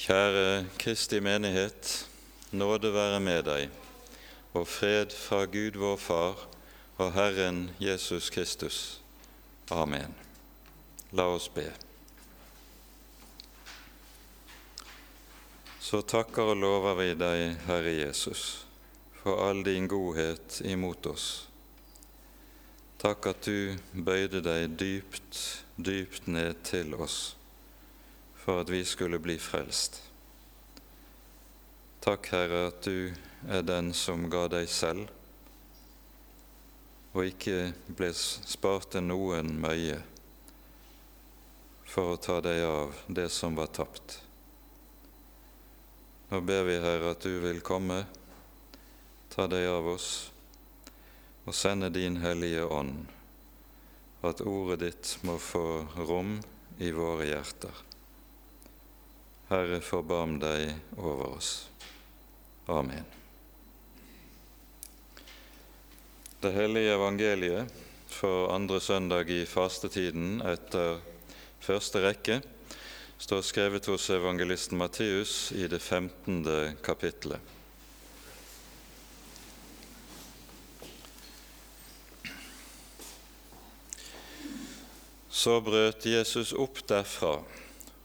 Kjære Kristi menighet, nåde være med deg, og fred fra Gud vår Far og Herren Jesus Kristus. Amen. La oss be. Så takker og lover vi deg, Herre Jesus, for all din godhet imot oss. Takk at du bøyde deg dypt, dypt ned til oss for at vi skulle bli frelst. Takk, Herre, at du er den som ga deg selv, og ikke ble spart til noen møye for å ta deg av det som var tapt. Nå ber vi, Herre, at du vil komme, ta deg av oss og sende din Hellige Ånd, at ordet ditt må få rom i våre hjerter. Herre, forbarm deg over oss. Amen. Det hellige evangeliet for andre søndag i fastetiden etter første rekke står skrevet hos evangelisten Matteus i det 15. kapittelet. Så brøt Jesus opp derfra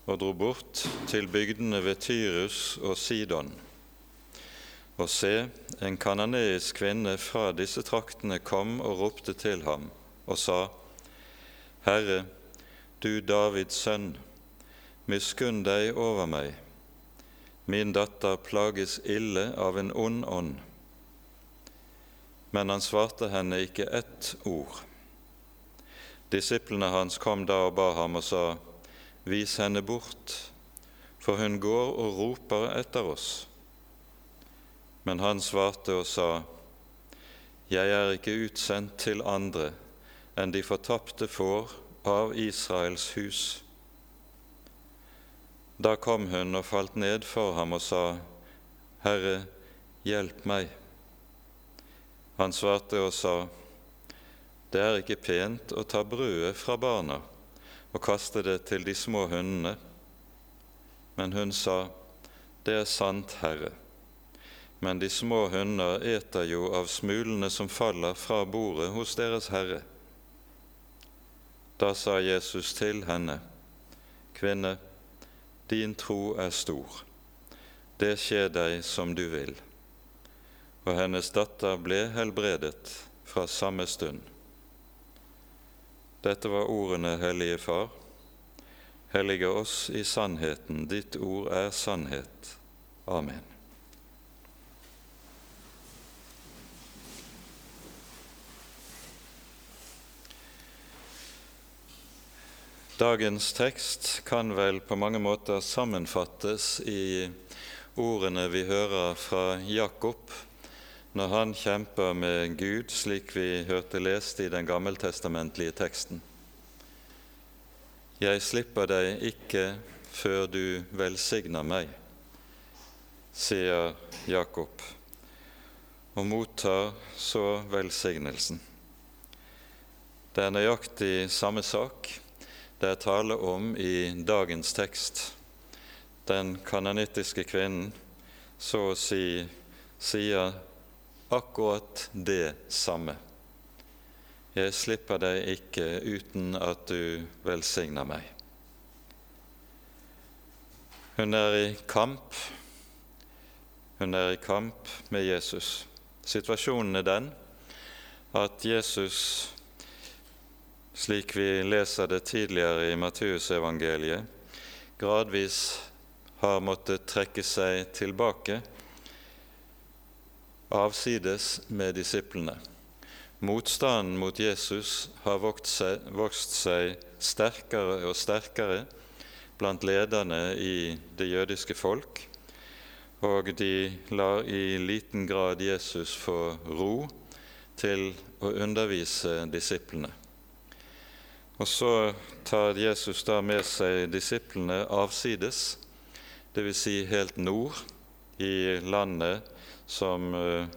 og dro bort til bygdene ved Tyrus og Sidon. Og se, en kananeisk kvinne fra disse traktene kom og ropte til ham og sa:" Herre, du Davids sønn, miskunn deg over meg. Min datter plages ille av en ond ånd. Men han svarte henne ikke ett ord. Disiplene hans kom da og ba ham og sa:" Vis henne bort, for hun går og roper etter oss. Men han svarte og sa, Jeg er ikke utsendt til andre enn de fortapte får av Israels hus. Da kom hun og falt ned for ham og sa, Herre, hjelp meg. Han svarte og sa, Det er ikke pent å ta brødet fra barna og kaste det til de små hundene. Men hun sa, Det er sant, Herre, men de små hunder eter jo av smulene som faller fra bordet hos deres Herre. Da sa Jesus til henne, Kvinne, din tro er stor. Det skjer deg som du vil. Og hennes datter ble helbredet fra samme stund. Dette var ordene, Hellige Far. Hellige oss i sannheten. Ditt ord er sannhet. Amen. Dagens tekst kan vel på mange måter sammenfattes i ordene vi hører fra Jakob når han kjemper med Gud, slik vi hørte lest i den gammeltestamentlige teksten. Jeg slipper deg ikke før du velsigner meg, sier Jakob, og mottar så velsignelsen. Det er nøyaktig samme sak det er tale om i dagens tekst. Den kanonittiske kvinnen så å si sier akkurat det samme. Jeg slipper deg ikke uten at du velsigner meg. Hun er i kamp. Hun er i kamp med Jesus. Situasjonen er den at Jesus, slik vi leser det tidligere i Matteusevangeliet, gradvis har måttet trekke seg tilbake avsides med disiplene. Motstanden mot Jesus har vokst seg, vokst seg sterkere og sterkere blant lederne i det jødiske folk, og de lar i liten grad Jesus få ro til å undervise disiplene. Og så tar Jesus da med seg disiplene avsides, dvs. Si helt nord i landet som eh,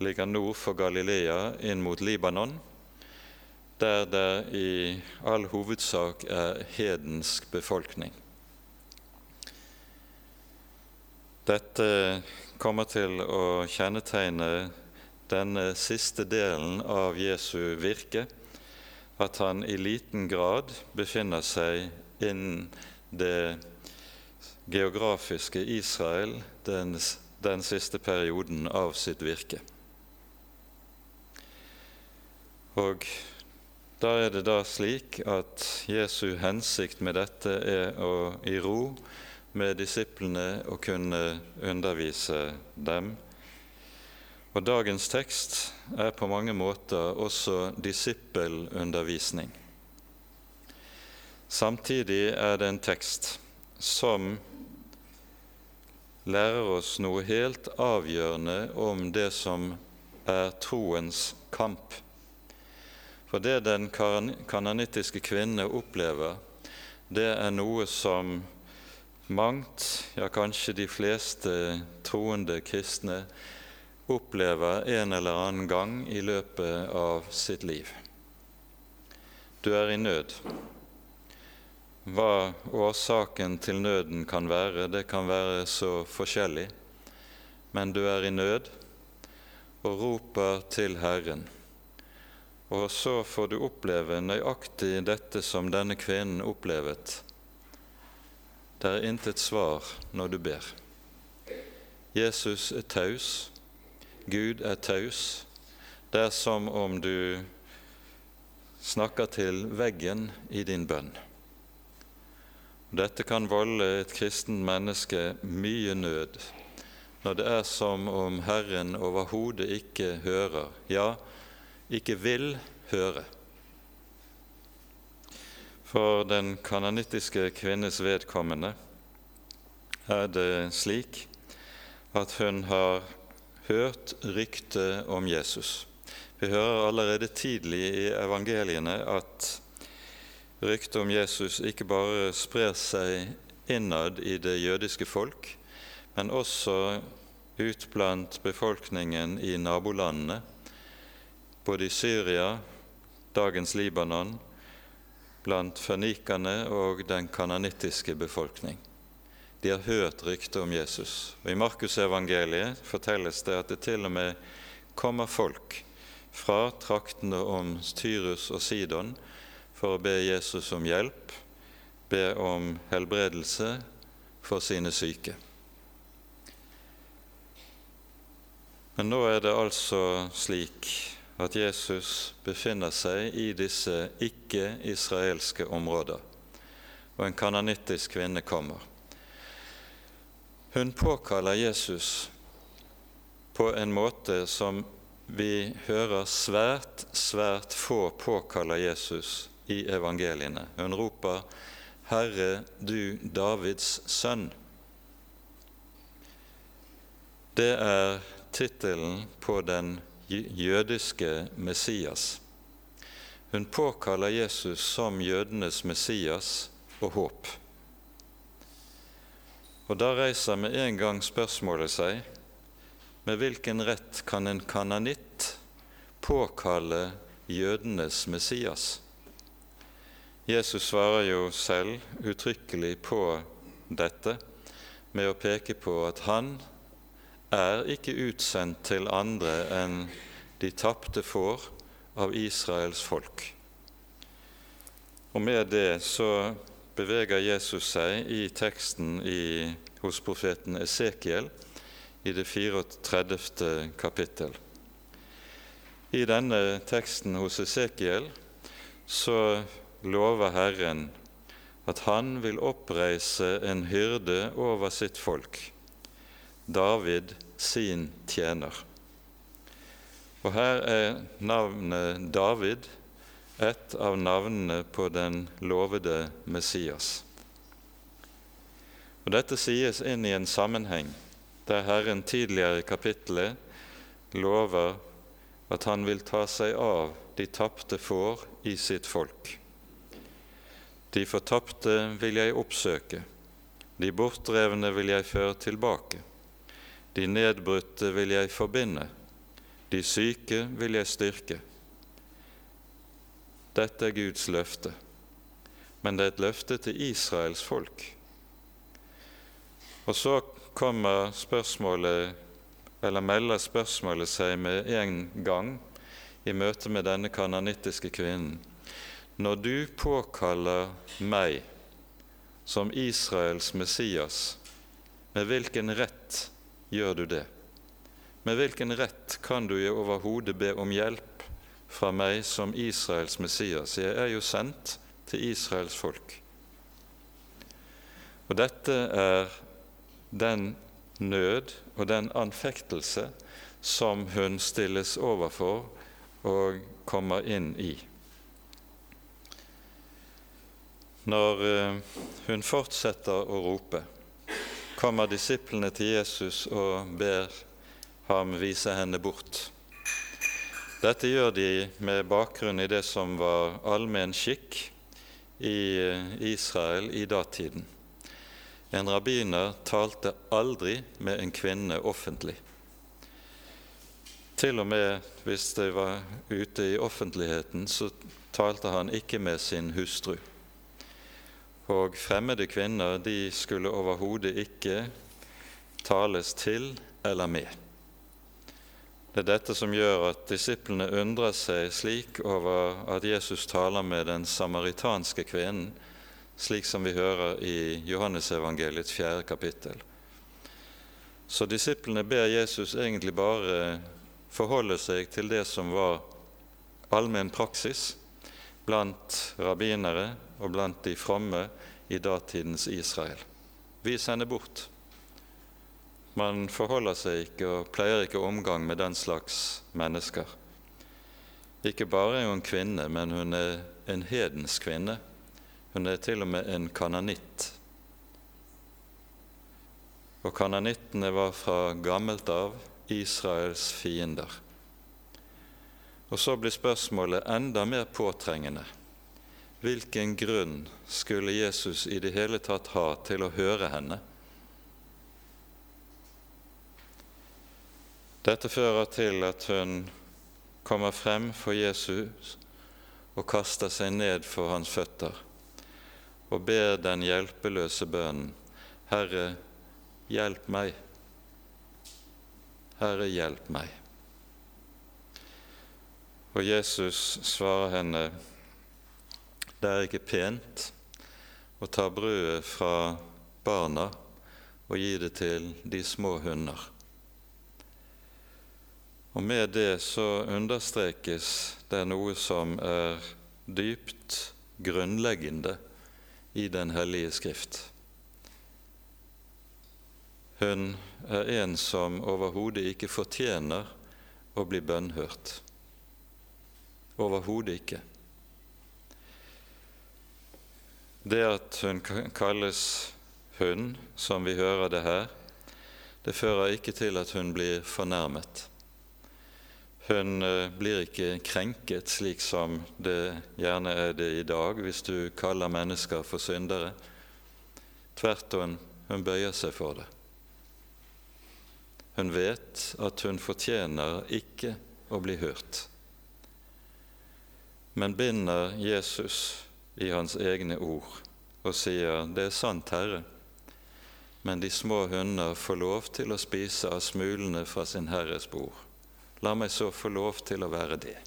ligger nord for Galilea, inn mot Libanon, der det i all hovedsak er hedensk befolkning. Dette kommer til å kjennetegne denne siste delen av Jesu virke, at han i liten grad befinner seg innen det geografiske Israel den, den siste perioden av sitt virke. Og da er det da slik at Jesu hensikt med dette er å i ro med disiplene å kunne undervise dem og dagens tekst er på mange måter også disippelundervisning. Samtidig er det en tekst som lærer oss noe helt avgjørende om det som er troens kamp. For det den kananittiske kvinne opplever, det er noe som mangt, ja kanskje de fleste troende kristne, opplever en eller annen gang i løpet av sitt liv. Du er i nød. Hva årsaken til nøden kan være, det kan være så forskjellig, men du er i nød og roper til Herren. Og så får du oppleve nøyaktig dette som denne kvinnen opplevet. Det er intet svar når du ber. Jesus er taus, Gud er taus. Det er som om du snakker til veggen i din bønn. Dette kan volde et kristen menneske mye nød når det er som om Herren overhodet ikke hører, ja, ikke vil høre. For den kanonittiske kvinnes vedkommende er det slik at hun har hørt ryktet om Jesus. Vi hører allerede tidlig i evangeliene at ryktet om Jesus ikke bare sprer seg innad i det jødiske folk, men også ut blant befolkningen i nabolandene, både i Syria, dagens Libanon, blant fønikerne og den kanonittiske befolkning. De har hørt ryktet om Jesus. Og I Markusevangeliet fortelles det at det til og med kommer folk fra traktene om Tyrus og Sidon for å be Jesus om hjelp, be om helbredelse for sine syke. Men nå er det altså slik at Jesus befinner seg i disse ikke-israelske områder, og en kanonittisk kvinne kommer. Hun påkaller Jesus på en måte som vi hører svært, svært få påkaller Jesus i evangeliene. Hun roper 'Herre, du Davids sønn'. Det er tittelen på den jødiske Messias. Hun påkaller Jesus som jødenes Messias og håp. Og Da reiser med en gang spørsmålet seg med hvilken rett kan en kananitt påkalle jødenes Messias? Jesus svarer jo selv uttrykkelig på dette med å peke på at han er ikke utsendt til andre enn de tapte får av Israels folk. Og med det så beveger Jesus seg i teksten i, hos profeten Esekiel i det 34. kapittel. I denne teksten hos Esekiel så lover Herren at han vil oppreise en hyrde over sitt folk, David sin tjener. Og her er navnet David et av navnene på den lovede Messias. Og Dette sies inn i en sammenheng der Herren tidligere i kapittelet lover at han vil ta seg av de tapte får i sitt folk. De fortapte vil jeg oppsøke, de bortdrevne vil jeg føre tilbake, de nedbrutte vil jeg forbinde, de syke vil jeg styrke. Dette er Guds løfte, men det er et løfte til Israels folk. Og så kommer spørsmålet, eller melder spørsmålet seg med en gang i møte med denne kananittiske kvinnen. Når du påkaller meg som Israels Messias, med hvilken rett gjør du det? Med hvilken rett kan du overhodet be om hjelp fra meg som Israels Messias? Jeg er jo sendt til Israels folk. Og dette er den nød og den anfektelse som hun stilles overfor og kommer inn i. Når eh, hun fortsetter å rope, kommer disiplene til Jesus og ber ham vise henne bort. Dette gjør de med bakgrunn i det som var allmenn skikk i eh, Israel i datiden. En rabbiner talte aldri med en kvinne offentlig. Til og med hvis de var ute i offentligheten, så talte han ikke med sin hustru. Og fremmede kvinner de skulle overhodet ikke tales til eller med. Det er dette som gjør at disiplene undrer seg slik over at Jesus taler med den samaritanske kvinnen, slik som vi hører i Johannesevangeliets fjerde kapittel. Så disiplene ber Jesus egentlig bare forholde seg til det som var allmenn praksis blant rabbinere og blant de fromme i datidens Israel. Vis henne bort. Man forholder seg ikke og pleier ikke omgang med den slags mennesker. Ikke bare er hun kvinne, men hun er en hedensk kvinne hun er til og med en kananitt. Og kananittene var fra gammelt av Israels fiender. Og så blir spørsmålet enda mer påtrengende. Hvilken grunn skulle Jesus i det hele tatt ha til å høre henne? Dette fører til at hun kommer frem for Jesus og kaster seg ned for hans føtter og ber den hjelpeløse bønnen Herre, hjelp meg. Herre, hjelp meg. Og Jesus svarer henne, det er ikke pent å ta brødet fra barna og gi det til de små hunder. Og med det så understrekes det noe som er dypt grunnleggende i Den hellige skrift. Hun er en som overhodet ikke fortjener å bli bønnhørt. Overhodet ikke. Det at hun kalles hun, som vi hører det her, det fører ikke til at hun blir fornærmet. Hun eh, blir ikke krenket slik som det gjerne er det i dag hvis du kaller mennesker for syndere. Tvert om, hun bøyer seg for det. Hun vet at hun fortjener ikke å bli hørt, men binder Jesus i hans egne ord og sier, 'Det er sant, Herre', men de små hunder får lov til å spise av smulene fra sin herres bord. La meg så få lov til å være det.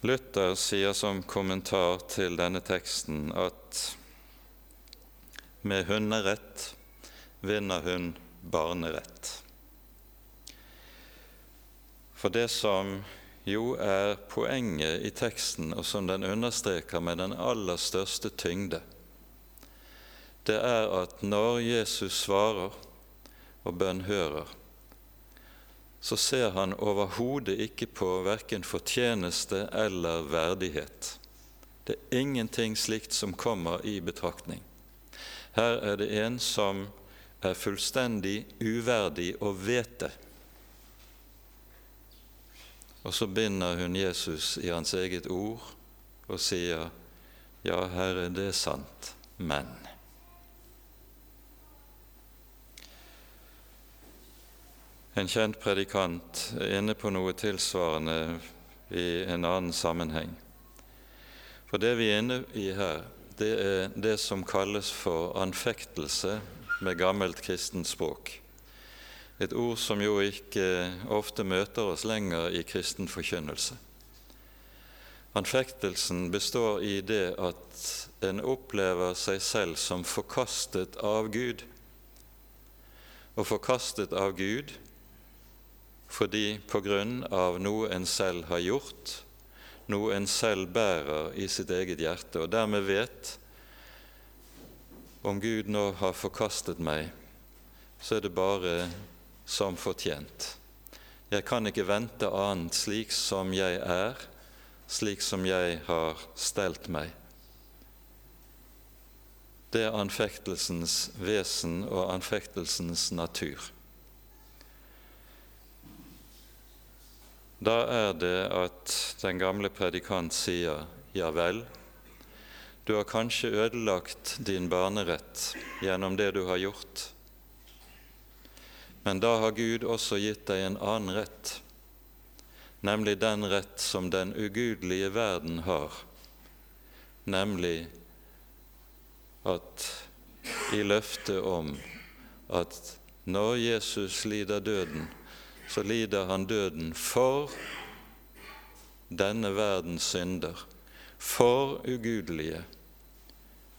Luther sier som kommentar til denne teksten at med hunderett vinner hun barnerett. For det som jo er poenget i teksten, og som den understreker med den aller største tyngde, det er at når Jesus svarer og bønnhører, så ser han overhodet ikke på verken fortjeneste eller verdighet. Det er ingenting slikt som kommer i betraktning. Her er det en som er fullstendig uverdig og vet det. Og så binder hun Jesus i hans eget ord og sier, 'Ja, Herre, det er sant, men' En kjent predikant er inne på noe tilsvarende i en annen sammenheng. For det vi er inne i her, det er det som kalles for anfektelse med gammelt kristent språk. Et ord som jo ikke ofte møter oss lenger i kristen forkynnelse. Anfektelsen består i det at en opplever seg selv som forkastet av Gud. Og forkastet av Gud fordi på grunn av noe en selv har gjort, noe en selv bærer i sitt eget hjerte, og dermed vet om Gud nå har forkastet meg, så er det bare som fortjent. Jeg kan ikke vente annet slik som jeg er, slik som jeg har stelt meg. Det er anfektelsens vesen og anfektelsens natur. Da er det at den gamle predikant sier ja vel, du har kanskje ødelagt din barnerett gjennom det du har gjort, men da har Gud også gitt deg en annen rett, nemlig den rett som den ugudelige verden har, nemlig at i løftet om at når Jesus lider døden, så lider han døden for denne verdens synder, for ugudelige,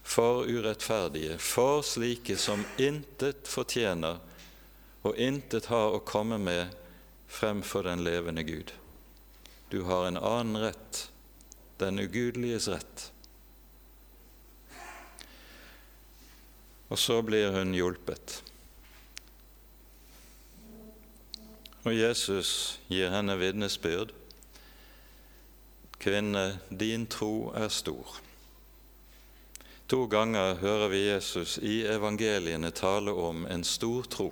for urettferdige, for slike som intet fortjener og intet har å komme med fremfor den levende Gud. Du har en annen rett, den ugudeliges rett. Og så blir hun hjulpet. Og Jesus gir henne vitnesbyrd. Kvinne, din tro er stor. To ganger hører vi Jesus i evangeliene tale om en stor tro.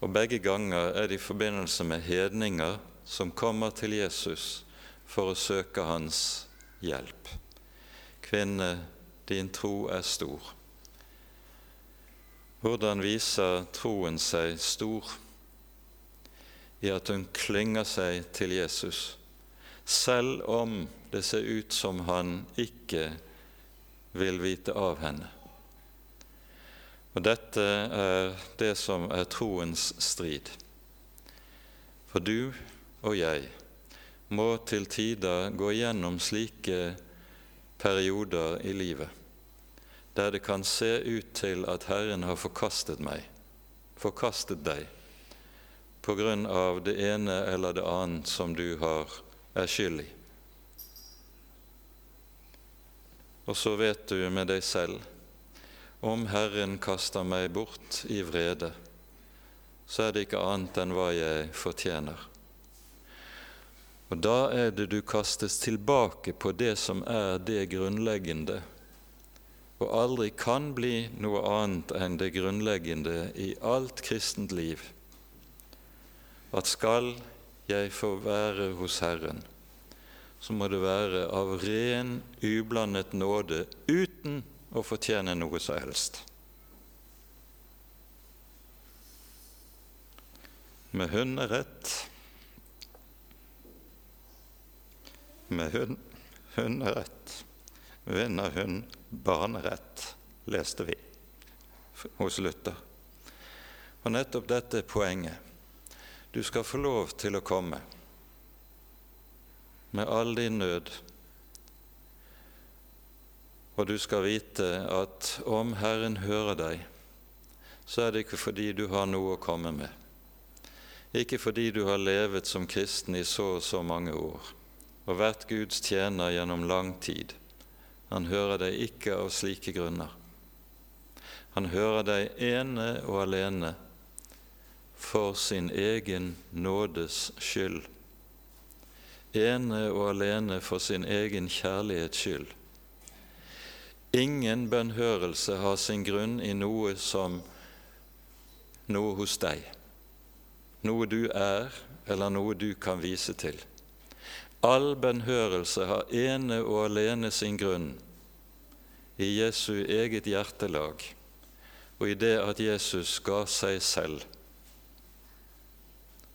Og begge ganger er det i forbindelse med hedninger som kommer til Jesus for å søke hans hjelp. Kvinne, din tro er stor. Hvordan viser troen seg stor? i at hun klynger seg til Jesus, selv om det ser ut som han ikke vil vite av henne. Og Dette er det som er troens strid. For du og jeg må til tider gå gjennom slike perioder i livet der det kan se ut til at Herren har forkastet meg, forkastet deg på grunn av det ene eller det annet som du har, er skyld i. Og så vet du med deg selv om Herren kaster meg bort i vrede, så er det ikke annet enn hva jeg fortjener. Og da er det du kastes tilbake på det som er det grunnleggende, og aldri kan bli noe annet enn det grunnleggende i alt kristent liv at skal jeg få være hos Herren, så må det være av ren, ublandet nåde uten å fortjene noe som helst. Med hunderett Med hun, hunderett vinner hun barnerett, leste vi hos Luther. Og nettopp dette er poenget. Du skal få lov til å komme med all din nød, og du skal vite at om Herren hører deg, så er det ikke fordi du har noe å komme med, ikke fordi du har levet som kristen i så og så mange år og vært Guds tjener gjennom lang tid. Han hører deg ikke av slike grunner. Han hører deg ene og alene for sin egen nådes skyld, ene og alene for sin egen kjærlighets skyld. Ingen bønnhørelse har sin grunn i noe som noe hos deg, noe du er, eller noe du kan vise til. All bønnhørelse har ene og alene sin grunn i Jesu eget hjertelag og i det at Jesus ga seg selv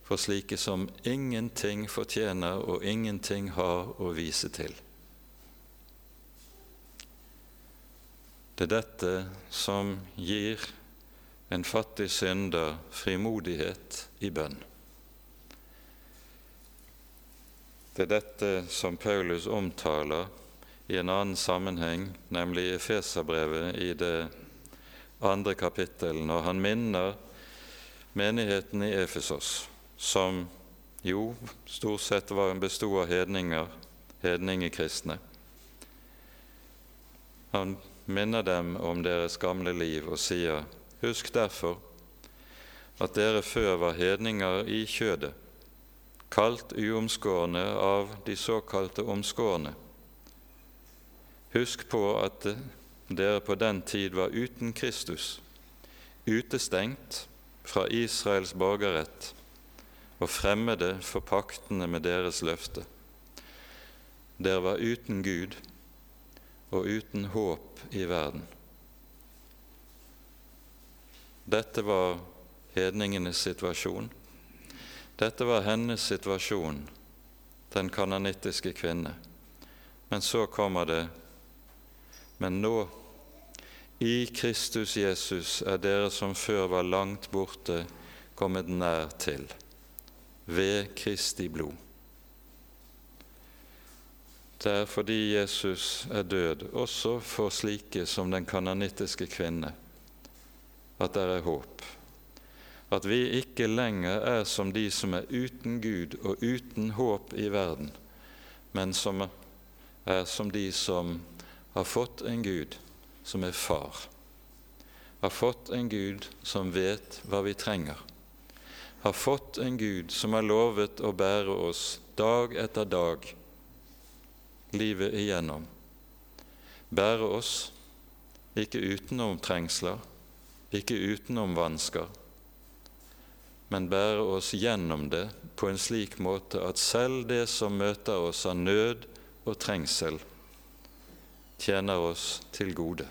for slike som ingenting fortjener og ingenting har å vise til. Det er dette som gir en fattig synder frimodighet i bønn. Det er dette som Paulus omtaler i en annen sammenheng, nemlig i Efeserbrevet i det andre kapittel, når han minner menigheten i Efesos, som jo stort sett bestod av hedninger, hedningekristne. Han minner dem om deres gamle liv og sier, husk derfor at dere før var hedninger i kjødet, kalt uomskårne av de såkalte omskårne. Husk på at dere på den tid var uten Kristus, utestengt fra Israels borgerrett og fremmede for paktene med deres løfte. Dere var uten Gud og uten håp i verden. Dette var hedningenes situasjon. Dette var hennes situasjon, den kananittiske kvinne. Men så kommer det Men nå, i Kristus Jesus, er dere som før var langt borte, kommet nær til, ved Kristi blod. Det er fordi Jesus er død, også for slike som den kananittiske kvinne, at det er håp. At vi ikke lenger er som de som er uten Gud og uten håp i verden, men som er som de som har fått en Gud som er far, har fått en Gud som vet hva vi trenger, har fått en Gud som har lovet å bære oss dag etter dag livet igjennom. Bære oss ikke utenom trengsler, ikke utenom vansker, men bære oss gjennom det på en slik måte at selv det som møter oss av nød og trengsel, tjener oss til gode.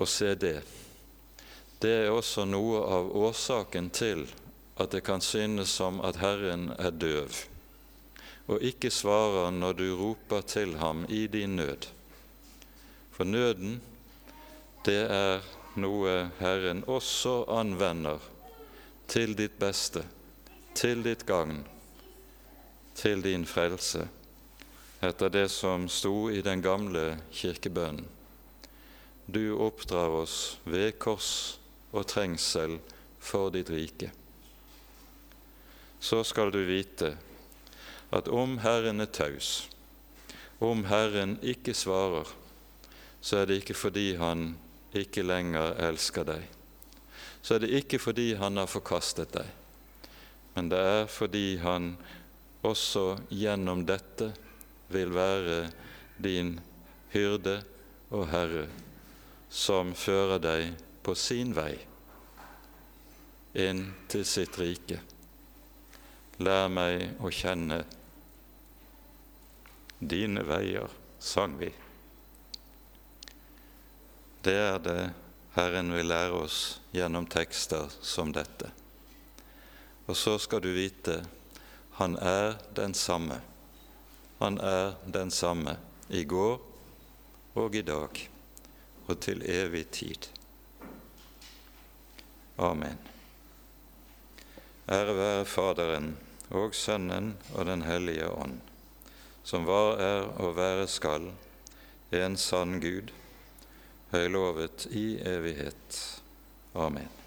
Og se det, det er også noe av årsaken til at det kan synes som at Herren er døv og ikke svarer når du roper til ham i din nød. For nøden, det er noe Herren også anvender til ditt beste, til ditt gagn, til din frelse etter det som sto i den gamle kirkebønnen. Du oppdrar oss ved kors og trengsel for ditt rike. Så skal du vite at om Herren er taus, om Herren ikke svarer, så er det ikke fordi Han ikke lenger elsker deg. Så er det ikke fordi Han har forkastet deg, men det er fordi Han også gjennom dette vil være din hyrde og Herre, som fører deg på sin vei inn til sitt rike. Lær meg å kjenne dine veier, sang vi. Det er det Herren vil lære oss gjennom tekster som dette. Og så skal du vite han er den samme han er den samme i går og i dag og til evig tid. Amen. Ære være Faderen og Sønnen og Den hellige ånd, som var, er og være skal, en sann Gud, høylovet i evighet. Amen.